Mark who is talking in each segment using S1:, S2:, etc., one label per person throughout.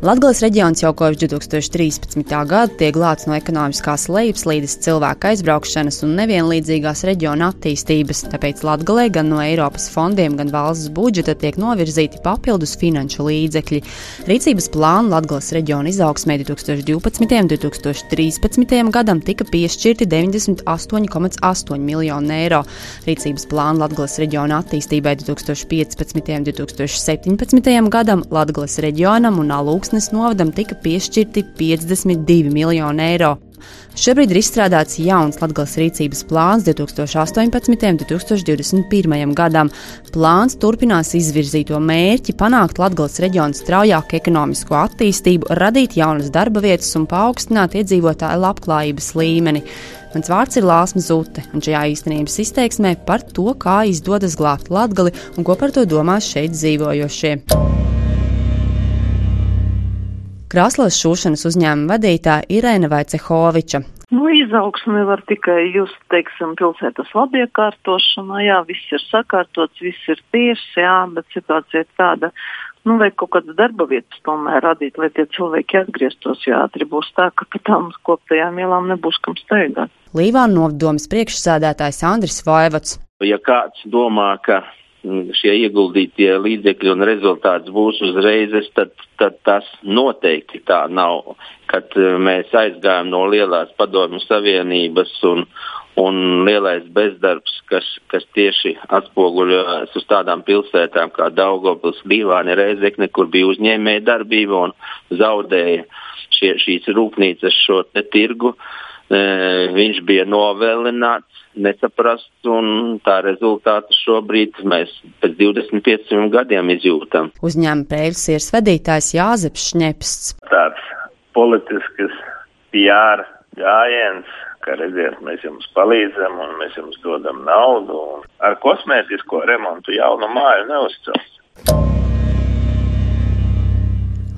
S1: Latvijas reģions jau kopš 2013. gada tiek glābts no ekonomiskās lejupslīdes, cilvēka aizbraukšanas un nevienlīdzīgās reģiona attīstības. Tāpēc Latvijai gan no Eiropas fondiem, gan valsts budžeta tiek novirzīti papildus finanšu līdzekļi. Rīcības plānu Latvijas reģiona izaugsmē 2012. un 2013. gadam tika piešķirti 98,8 miljoni eiro. Rīcības plānu Latvijas reģiona attīstībai 2015. un 2017. gadam Latvijas reģionam un Alūks Alksnes novadam tika piešķirti 52 miljoni eiro. Šobrīd ir izstrādāts jauns Latvijas rīcības plāns 2018. un 2021. gadam. Plāns turpinās izvirzīto mērķi panākt Latvijas reģionu straujāku ekonomisko attīstību, radīt jaunas darba vietas un paaugstināt iedzīvotāju labklājības līmeni. Mans vārds ir Lāsma Zute, un šajā īstenības izteiksmē par to, kā izdodas glābt Latviju un ko par to domās šeit dzīvojošie. Krāslas šūšanas uzņēmuma vadītāja Irēna Vaicehoviča.
S2: Nu, izaugsmi var tikai jūs, teiksim, pilsētas labiekārtošanā, jā, viss ir sakārtots, viss ir tieši, jā, bet situācija ir tāda, nu, vajag kaut kādas darba vietas tomēr radīt, lai tie cilvēki atgrieztos, jo ātri būs tā, ka pa tām koptajām ielām nebūs kam steigāt.
S1: Līvāna novdomas priekšsēdētājs Andris Vaivots.
S3: Ja kāds domā, ka šie ieguldītie līdzekļi un rezultāts būs uzreiz, tad, tad tas noteikti tā nav. Kad e, mēs aizgājām no lielās padomju savienības un, un lielais bezdarbs, kas, kas tieši atspoguļojas uz tādām pilsētām kā Daugopils, Līvāni, Reizekne, kur bija uzņēmēja darbība un zaudēja šie, šīs rūpnīcas šo tirgu. E, viņš bija novēlināts nesaprast, un tā rezultātu šobrīd mēs pēc 25 gadiem izjūtam.
S1: Uzņēmuma prēļas vadītājs Jāzeps Šņepsts.
S4: Tāds politisks PR gājiens, ka redziet, mēs jums palīdzam un mēs jums dodam naudu. Ar kosmētisko remontu jaunu māju neuzcels.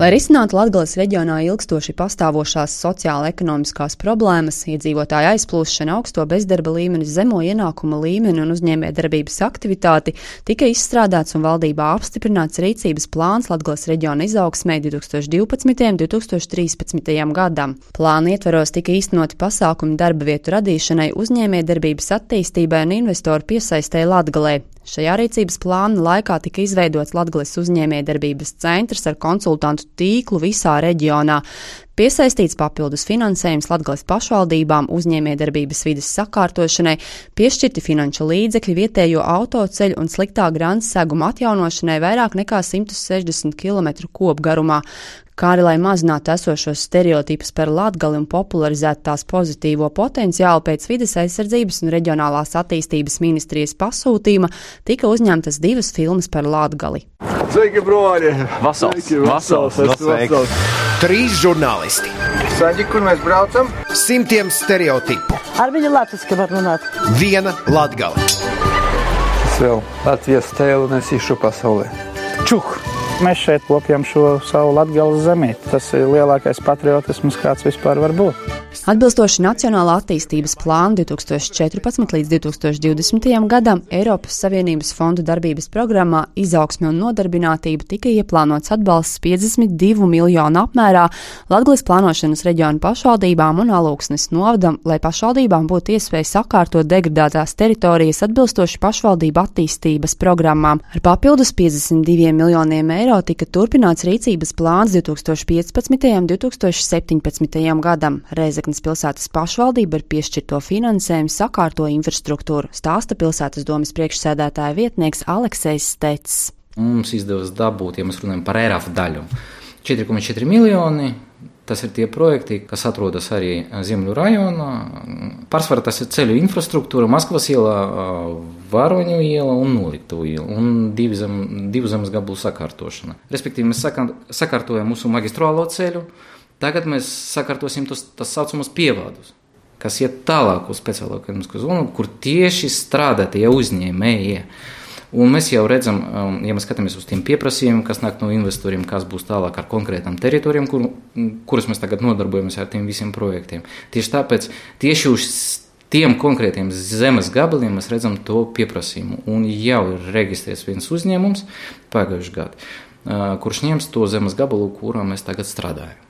S1: Lai risinātu Latvijas reģionā ilgstoši pastāvošās sociāla-ekonomiskās problēmas, iedzīvotāju aizplūšanu, augsto bezdarba līmeni, zemo ienākuma līmeni un uzņēmējdarbības aktivitāti, tika izstrādāts un valdībā apstiprināts rīcības plāns Latvijas reģiona izaugsmē 2012. un 2013. gadam. Plāna ietveros tika īstenoti pasākumi darba vietu radīšanai, uzņēmējdarbības attīstībai un investoru piesaistē Latgalē. Šajā rīcības plāna laikā tika izveidots Latvijas uzņēmējdarbības centrs ar konsultantu tīklu visā reģionā. Piesaistīts papildus finansējums Latvijas pašvaldībām uzņēmējdarbības vidas sakārtošanai, piešķirti finanšu līdzekļi vietējo autoceļu un sliktā grāmatas seguma atjaunošanai vairāk nekā 160 km kopgarumā kā arī lai mazinātu esošos stereotipus par latgali un popularizētu tās pozitīvo potenciālu pēc vides aizsardzības un reģionālās attīstības ministrijas pasūtījuma, tika uzņemtas divas filmas par latgali.
S5: Sveiki, broļi!
S6: Vasals! Vasals! Vasals!
S7: Trīs žurnālisti!
S5: Saģi, kur mēs braucam?
S7: Simtiem stereotipu!
S8: Ar viņu latviski var runāt!
S7: Viena latgali!
S9: Es vēl Latvijas tēlu nesīšu pasaulē! Čuh! Mēs šeit kopjam šo savu latgales zemīti. Tas ir lielākais patriotisms, kāds vispār var būt.
S1: Atbilstoši Nacionālā attīstības plāna 2014 līdz 2020. gadam Eiropas Savienības fondu darbības programmā izaugsme un nodarbinātība tika ieplānots atbalsts 52 miljonu apmērā Latvijas plānošanas reģionu pašvaldībām un alūksnes novadam, lai pašvaldībām būtu iespēja sakārtot degradētās teritorijas atbilstoši pašvaldību attīstības programmām. Ar papildus 52 miljoniem eiro eiro tika turpināts rīcības plāns 2015. un 2017. gadam. Reizeknas pilsētas pašvaldība ar piešķirto finansējumu sakārto infrastruktūru, stāsta pilsētas domas priekšsēdētāja vietnieks Aleksejs Stets.
S6: Mums izdevās dabūt, ja mēs runājam par ERAF daļu, 4,4 miljoni Tas ir tie projekti, kas atrodas arī Ziemļu rajonā. Pārsvarā tas ir ceļu infrastruktūra, Maskavas iela, Varoņu iela un Noliktavu iela un divu, zem, divu zemes gabalu sakārtošana. Respektīvi, mēs sakārtojam mūsu magistrālo ceļu, tagad mēs sakārtosim tos tā saucamos pievādus, kas iet tālāk uz speciālo ekonomisko zonu, kur tieši strādā tie uzņēmēji. Un mēs jau redzam, um, ja mēs skatāmies uz tiem pieprasījumiem, kas nāk no investoriem, kas būs tālāk ar konkrētām teritorijām, kur, kuras mēs tagad nodarbojamies ar tiem visiem projektiem. Tieši tāpēc tieši uz tiem konkrētiem zemes gabaliem mēs redzam to pieprasījumu. Un jau ir reģistrēts viens uzņēmums pagājušajā gadā, kurš ņems to zemes gabalu, kurā mēs tagad strādājam.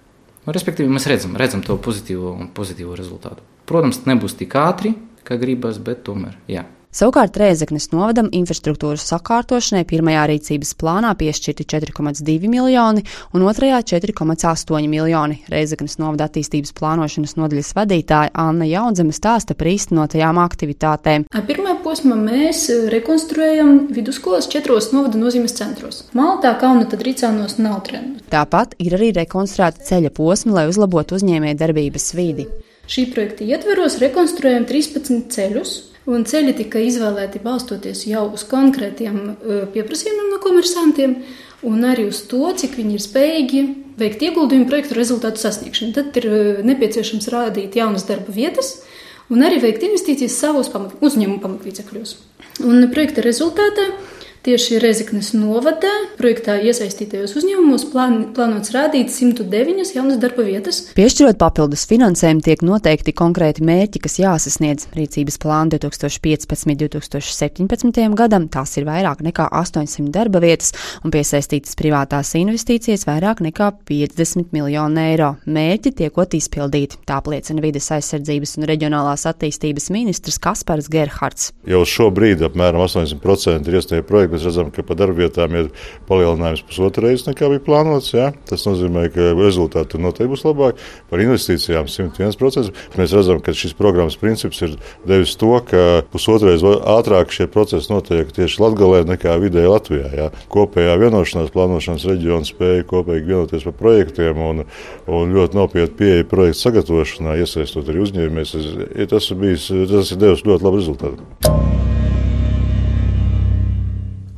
S6: Nu, respektīvi, mēs redzam, redzam to pozitīvo, pozitīvo rezultātu. Protams, nebūs tik ātri, kā gribas, bet tomēr, jā.
S1: Savukārt Rēzeknes novadam infrastruktūras sakārtošanai pirmajā rīcības plānā piešķirti 4,2 miljoni un otrajā 4,8 miljoni. Rēzeknes novada attīstības plānošanas nodaļas vadītāja Anna Jaunzeme stāsta par īstenotajām aktivitātēm.
S10: Pirmā posmā mēs rekonstruējam vidusskolas četros novada nozīmes centros - Maltā, Kauna, tad Ricānos, Nautrenu.
S1: Tāpat ir arī rekonstruēta ceļa posma, lai uzlabotu uzņēmēju darbības vidi.
S10: Šī projekta ietveros rekonstruējam 13 ceļus, Un ceļi tika izvēlēti balstoties jau uz konkrētiem pieprasījumiem no komersantiem, un arī uz to, cik viņi ir spējīgi veikt ieguldījumu projektu rezultātu sasniegšanu. Tad ir nepieciešams rādīt jaunas darba vietas un arī veikt investīcijas savos pamat, uzņēmumu pamatlīdzekļos. Un projekta rezultātā Tieši Rezeknes novadā projektā iesaistītajos uzņēmumos plān, plānots rādīt 109 jaunas darba vietas.
S1: Piešķirot papildus finansējumu, tiek noteikti konkrēti mērķi, kas jāsasniedz rīcības plānu 2015-2017 gadam. Tās ir vairāk nekā 800 darba vietas un piesaistītas privātās investīcijas vairāk nekā 50 miljonu eiro. Mērķi tiekot izpildīti, tā apliecina vides aizsardzības un reģionālās attīstības ministrs Kaspars Gerhards.
S11: Jau šobrīd apmēram 80% ir iesniegti projekti mēs redzam, ka pa darbvietām ir palielinājums pusotru reizi nekā bija plānots. Ja? Tas nozīmē, ka rezultāti noteikti būs labāki. Par investīcijām 101%. Mēs redzam, ka šis programmas princips ir devis to, ka pusotrais ātrāk šie procesi notiek tieši Latvijā nekā vidēji Latvijā. Ja? Kopējā vienošanās plānošanas reģiona spēja kopīgi vienoties par projektiem un, un ļoti nopietni pieeja projektu sagatavošanā, iesaistot arī uzņēmējus. Tas, bijis, tas ir devis ļoti labu rezultātu.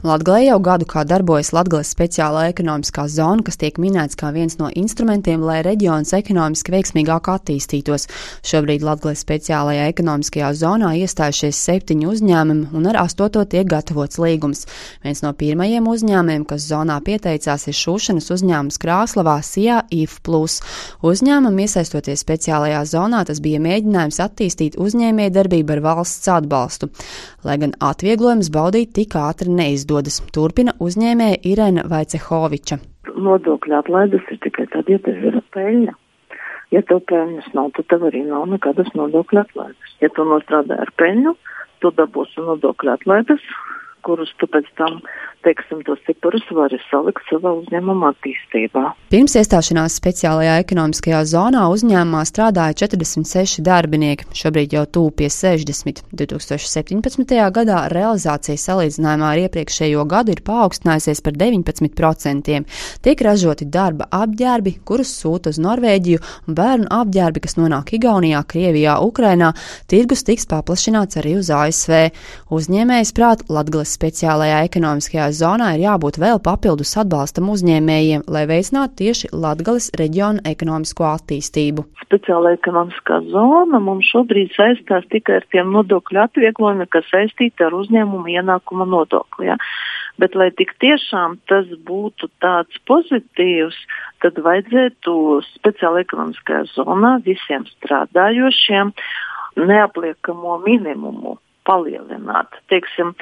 S1: Latvijā jau gadu kā darbojas Latvijas speciālā ekonomiskā zona, kas tiek minēts kā viens no instrumentiem, lai reģions ekonomiski veiksmīgāk attīstītos. Šobrīd Latvijas speciālajā ekonomiskajā zonā iestājušies septiņi uzņēmumi, un ar astoto tiek gatavots līgums. Viens no pirmajiem uzņēmumiem, kas zonā pieteicās, ir šūšanas uzņēmums Krāslavā Sijā IF. Uzņēmumam iesaistoties speciālajā zonā, tas bija mēģinājums attīstīt uzņēmējdarbību ar valsts atbalstu, lai gan atvieglojums baudīt tik ātri neizdodas izdodas, turpina uzņēmēja Irena Vaicehoviča.
S2: Nodokļu atlaides ir tikai tad, ja tev ir peļņa. Ja tev peļņas nav, tad tev arī nav nekādas nodokļu atlaides. Ja tu nostrādā ar peļņu, tu dabūsi nodokļu atlaides, kurus tu pēc tam teiksim, tos ciparus var salikt savā uzņēmuma attīstībā.
S1: Pirms iestāšanās speciālajā ekonomiskajā zonā uzņēmumā strādāja 46 darbinieki, šobrīd jau tūp pie 60. 2017. gadā realizācija salīdzinājumā ar iepriekšējo gadu ir paaugstinājusies par 19%. Tiek ražoti darba apģērbi, kurus sūta uz Norvēģiju, un bērnu apģērbi, kas nonāk Igaunijā, Krievijā, Ukrainā, tirgus tiks paplašināts arī uz ASV. Uzņēmējs prāt Latgales speciālajā ekonomiskajā zonā ir jābūt vēl papildus atbalstam uzņēmējiem, lai veicinātu tieši Latgales reģiona ekonomisko attīstību.
S2: Speciāla ekonomiskā zona mums šobrīd saistās tikai ar tiem nodokļu atvieglojumiem, kas saistīti ar uzņēmumu ienākuma nodokli. Ja? Bet, lai tik tiešām tas būtu tāds pozitīvs, tad vajadzētu speciāli ekonomiskajā zonā visiem strādājošiem neapliekamo minimumu palielināt. Teiksim,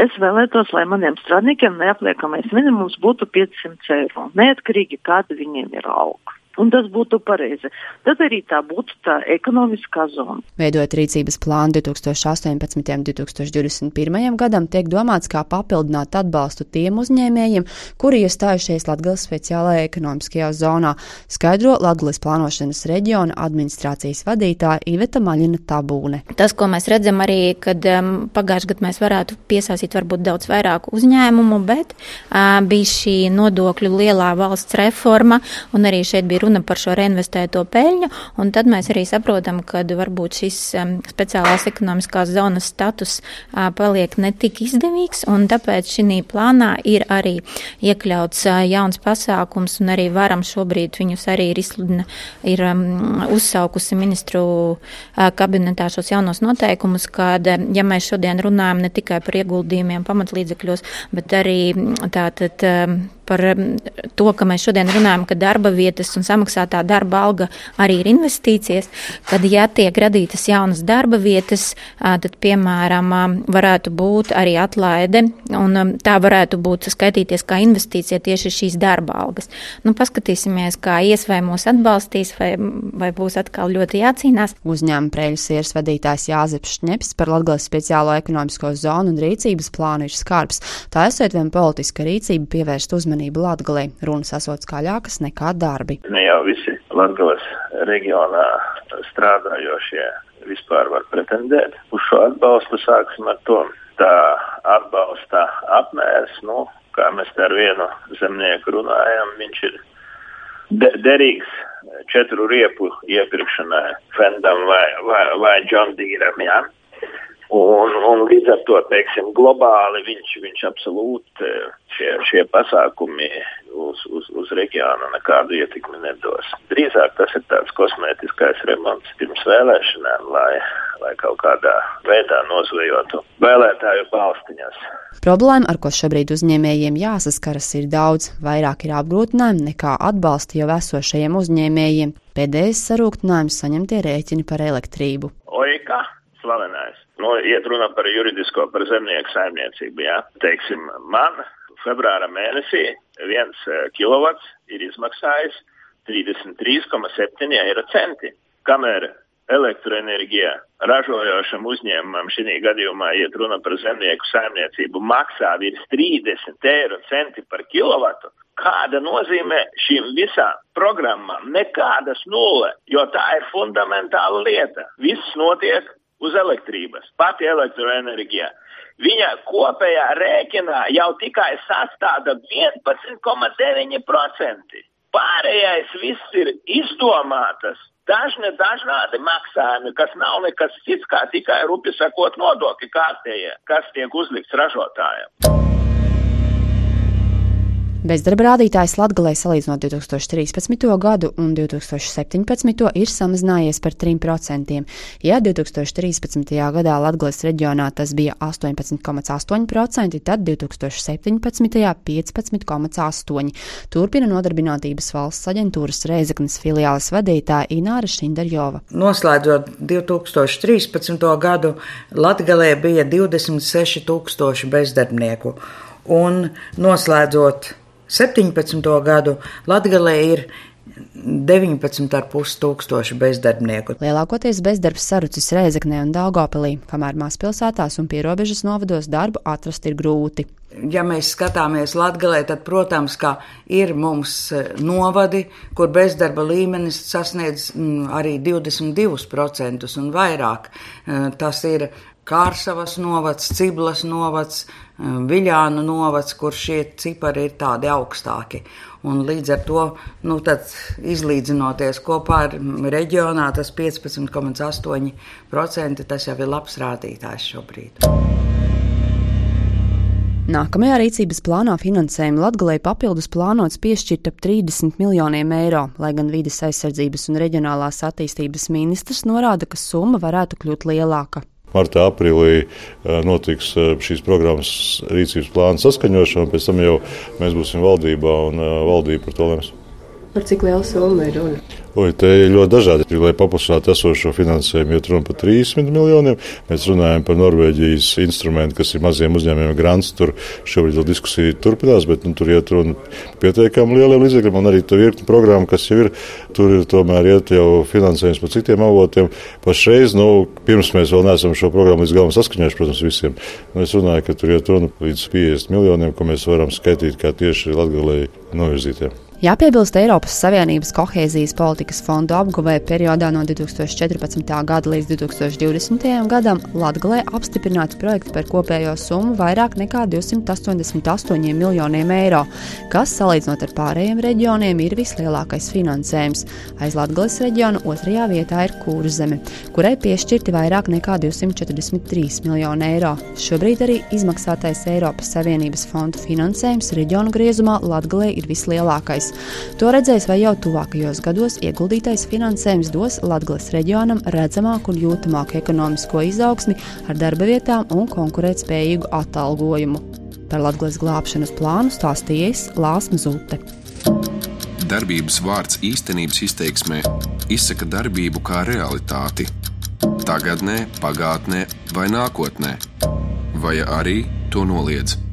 S2: Es vēlētos, lai maniem strādniekiem neapliekamais minimums būtu 500 eiro, neatkarīgi kāda viņiem ir alga un tas būtu pareizi. Tad arī tā būtu tā ekonomiskā zona.
S1: Veidojot rīcības plānu 2018. un 2021. gadam, tiek domāts, kā papildināt atbalstu tiem uzņēmējiem, kuri iestājušies Latvijas speciālajā ekonomiskajā zonā, skaidro Latvijas plānošanas reģiona administrācijas vadītāja Iveta Maļina Tabūne.
S12: Tas, ko mēs redzam arī, kad um, pagājušajā gadā mēs varētu piesaistīt varbūt daudz vairāk uzņēmumu, bet uh, bija šī nodokļu lielā valsts reforma un arī šeit bija runa par šo reinvestēto peļņu, un tad mēs arī saprotam, ka varbūt šis um, speciālās ekonomiskās zonas status uh, paliek netik izdevīgs, un tāpēc šī plānā ir arī iekļauts uh, jauns pasākums, un arī varam šobrīd viņus arī ir izsludina, ir um, uzsaukusi ministru uh, kabinetā šos jaunos noteikumus, kad, ja mēs šodien runājam ne tikai par ieguldījumiem pamatlīdzekļos, bet arī tātad. Um, par to, ka mēs šodien runājam, ka darba vietas un samaksātā darba alga arī ir investīcijas, kad, ja tiek radītas jaunas darba vietas, tad, piemēram, varētu būt arī atlaide, un tā varētu būt skaitīties kā investīcija tieši šīs darba algas. Nu, paskatīsimies, kā ies vai mūs atbalstīs, vai, vai būs atkal ļoti jācīnās.
S1: Uzņēmuma prēļu sieras vadītājs Jāzeps Šņeps par Latgales speciālo ekonomisko zonu un rīcības plānu ir skarbs. Tā esot vien politiska rīcība pievērst uzmanību Latgalē. Runas esot skaļākas nekā darbi.
S4: Ne jau visi Latgales reģionā strādājošie vispār var pretendēt uz šo atbalstu. Sāksim ar to. Tā atbalsta apmērs, nu, kā mēs ar vienu zemnieku runājam, viņš ir de derīgs četru riepu iepirkšanai Fendam vai, vai, vai John Deeram. Ja? Un, un līdz ar to, teiksim, globāli viņš, viņš absolūti šie, šie pasākumi uz, uz, uz reģionu nekādu ietekmi nedos. Drīzāk tas ir tāds kosmētiskais remonts pirms vēlēšanām, lai, lai kaut kādā veidā nozvejotu vēlētāju balstiņas.
S1: Problēma, ar ko šobrīd uzņēmējiem jāsaskaras, ir daudz. Vairāk ir apgrūtinājumi nekā atbalsta jau esošajiem uzņēmējiem. Pēdējais sarūktinājums saņemtie rēķini par elektrību.
S4: Oika, slavenais. Nu, iet runa par juridisko, par zemnieku saimniecību. Jā. Teiksim, man februāra mēnesī viens kilovats ir izmaksājis 33,7 eiro centi. Kamēr elektroenerģija ražojošam uzņēmumam šī gadījumā iet runa par zemnieku saimniecību maksā virs 30 eiro centi par kilovatu. Kāda nozīme šīm visām programmām? Nekādas nulle, jo tā ir fundamentāla lieta. Viss notiek uz elektrības, pati elektroenerģija. Viņa kopējā rēķinā jau tikai sastāda 11,9%. Pārējais viss ir izdomātas, dažni dažādi maksājumi, kas nav nekas cits, kā tikai rupi sakot nodokļi kārtējie, kas tiek uzlikts ražotājiem.
S1: Bezdarba rādītājs Latvijā salīdzinot 2013. gadu un 2017. ir samazinājies par 3%. Ja 2013. gadā Latvijas reģionā tas bija 18,8%, tad 2017. 15,8%. Turpina nodarbinātības valsts aģentūras Reizeknas filiāles vadītāja Ināra Šindarjova.
S13: Noslēdzot 2013. gadu, Latvijā bija 26 tūkstoši bezdarbnieku. Un noslēdzot 17. gadu Latvijā ir 19,5 tūkstoši bezdarbnieku.
S1: Lielākoties bezdarbs sarucis Reizeknē un Daugopilī, kamēr mazpilsētās un pierobežas novados darbu atrast ir grūti.
S13: Ja mēs skatāmies Latvijā, tad, protams, ir mums novadi, kur bezdarba līmenis sasniedz arī 22% un vairāk. Tas ir Kārsavas novads, Ciblas novads, Viļānu novads, kur šie cipari ir tādi augstāki. Un līdz ar to, nu, izlīdzinoties kopā ar reģionā, tas 15,8% tas jau ir labs rādītājs šobrīd.
S1: Nākamajā rīcības plānā finansējumu Latvijai papildus plānots piešķirt ap 30 miljoniem eiro, lai gan vides aizsardzības un reģionālās attīstības ministrs norāda, ka summa varētu kļūt lielāka.
S11: Martā, aprīlī notiks šīs programmas rīcības plāna saskaņošana, pēc tam jau mēs būsim valdībā un valdība par to lems.
S14: Par cik lielu summu ir runa?
S11: Oi, te ir ļoti dažādi. Lai paplašinātu esošo finansējumu, iet runa par 300 miljoniem. Mēs runājam par Norvēģijas instrumentu, kas ir maziem uzņēmumiem grants. Tur šobrīd vēl diskusija turpinās, bet nu, tur iet runa pietiekami lieliem līdzekļiem. Un arī tur ir programma, kas jau ir. Tur ir tomēr iet jau finansējums par citiem avotiem. Pašreiz, nu, pirms mēs vēl neesam šo programmu līdz galam saskaņojuši, protams, visiem. Nu, es runāju, ka tur iet runa līdz 50 miljoniem, ko mēs varam skaitīt kā tieši Latvijai novirzītiem.
S1: Jāpiebilst, Eiropas Savienības kohēzijas politikas fondu apguvē periodā no 2014. gada līdz 2020. gadam Latvijā apstiprināts projekts par kopējo summu vairāk nekā 288 miljoniem eiro, kas, salīdzinot ar pārējiem reģioniem, ir vislielākais finansējums. Aiz Latvijas reģiona otrajā vietā ir Kurzeme, kurai piešķirti vairāk nekā 243 miljoni eiro. Šobrīd arī izmaksātais Eiropas Savienības fondu finansējums reģionu griezumā Latvijā ir vislielākais. To redzēs, vai jau tuvākajos gados ieguldītais finansējums dos Latvijas reģionam redzamāku un jūtamāku ekonomisko izaugsmi ar darba vietām un konkurētspējīgu atalgojumu. Par Latvijas glābšanas plānu stāstījis Lāsma Zute.
S6: Darbības vārds īstenības izteiksmē izsaka darbību kā realitāti. Tagatnē, pagātnē vai nākotnē, vai arī to noliedz.